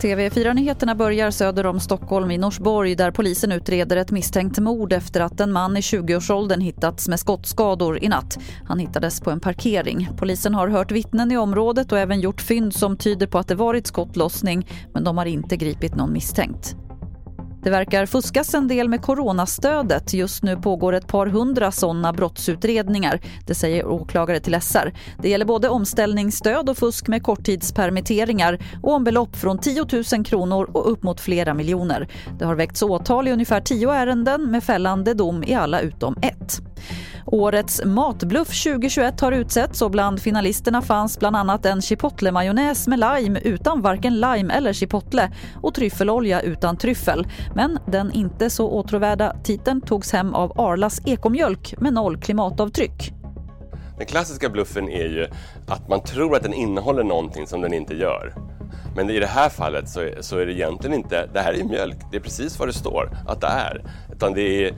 TV4-nyheterna börjar söder om Stockholm i Norsborg där polisen utreder ett misstänkt mord efter att en man i 20-årsåldern hittats med skottskador i natt. Han hittades på en parkering. Polisen har hört vittnen i området och även gjort fynd som tyder på att det varit skottlossning men de har inte gripit någon misstänkt. Det verkar fuskas en del med coronastödet. Just nu pågår ett par hundra sådana brottsutredningar. Det säger åklagare till SR. Det gäller både omställningsstöd och fusk med korttidspermitteringar och om belopp från 10 000 kronor och upp mot flera miljoner. Det har väckts åtal i ungefär tio ärenden med fällande dom i alla utom ett. Årets matbluff 2021 har utsetts och bland finalisterna fanns bland annat en chipotle-majonnäs med lime utan varken lime eller chipotle och tryffelolja utan tryffel. Men den inte så åtråvärda titeln togs hem av Arlas ekomjölk med noll klimatavtryck. Den klassiska bluffen är ju att man tror att den innehåller någonting som den inte gör. Men i det här fallet så är, så är det egentligen inte, det här är mjölk, det är precis vad det står att det är. Utan det är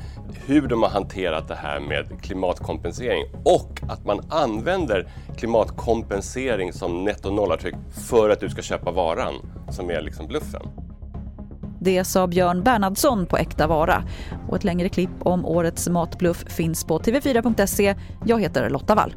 hur de har hanterat det här med klimatkompensering och att man använder klimatkompensering som netto nollartryck för att du ska köpa varan som är liksom bluffen. Det sa Björn Bernhardsson på Äkta Vara. Och ett längre klipp om årets matbluff finns på tv4.se. Jag heter Lotta Wall.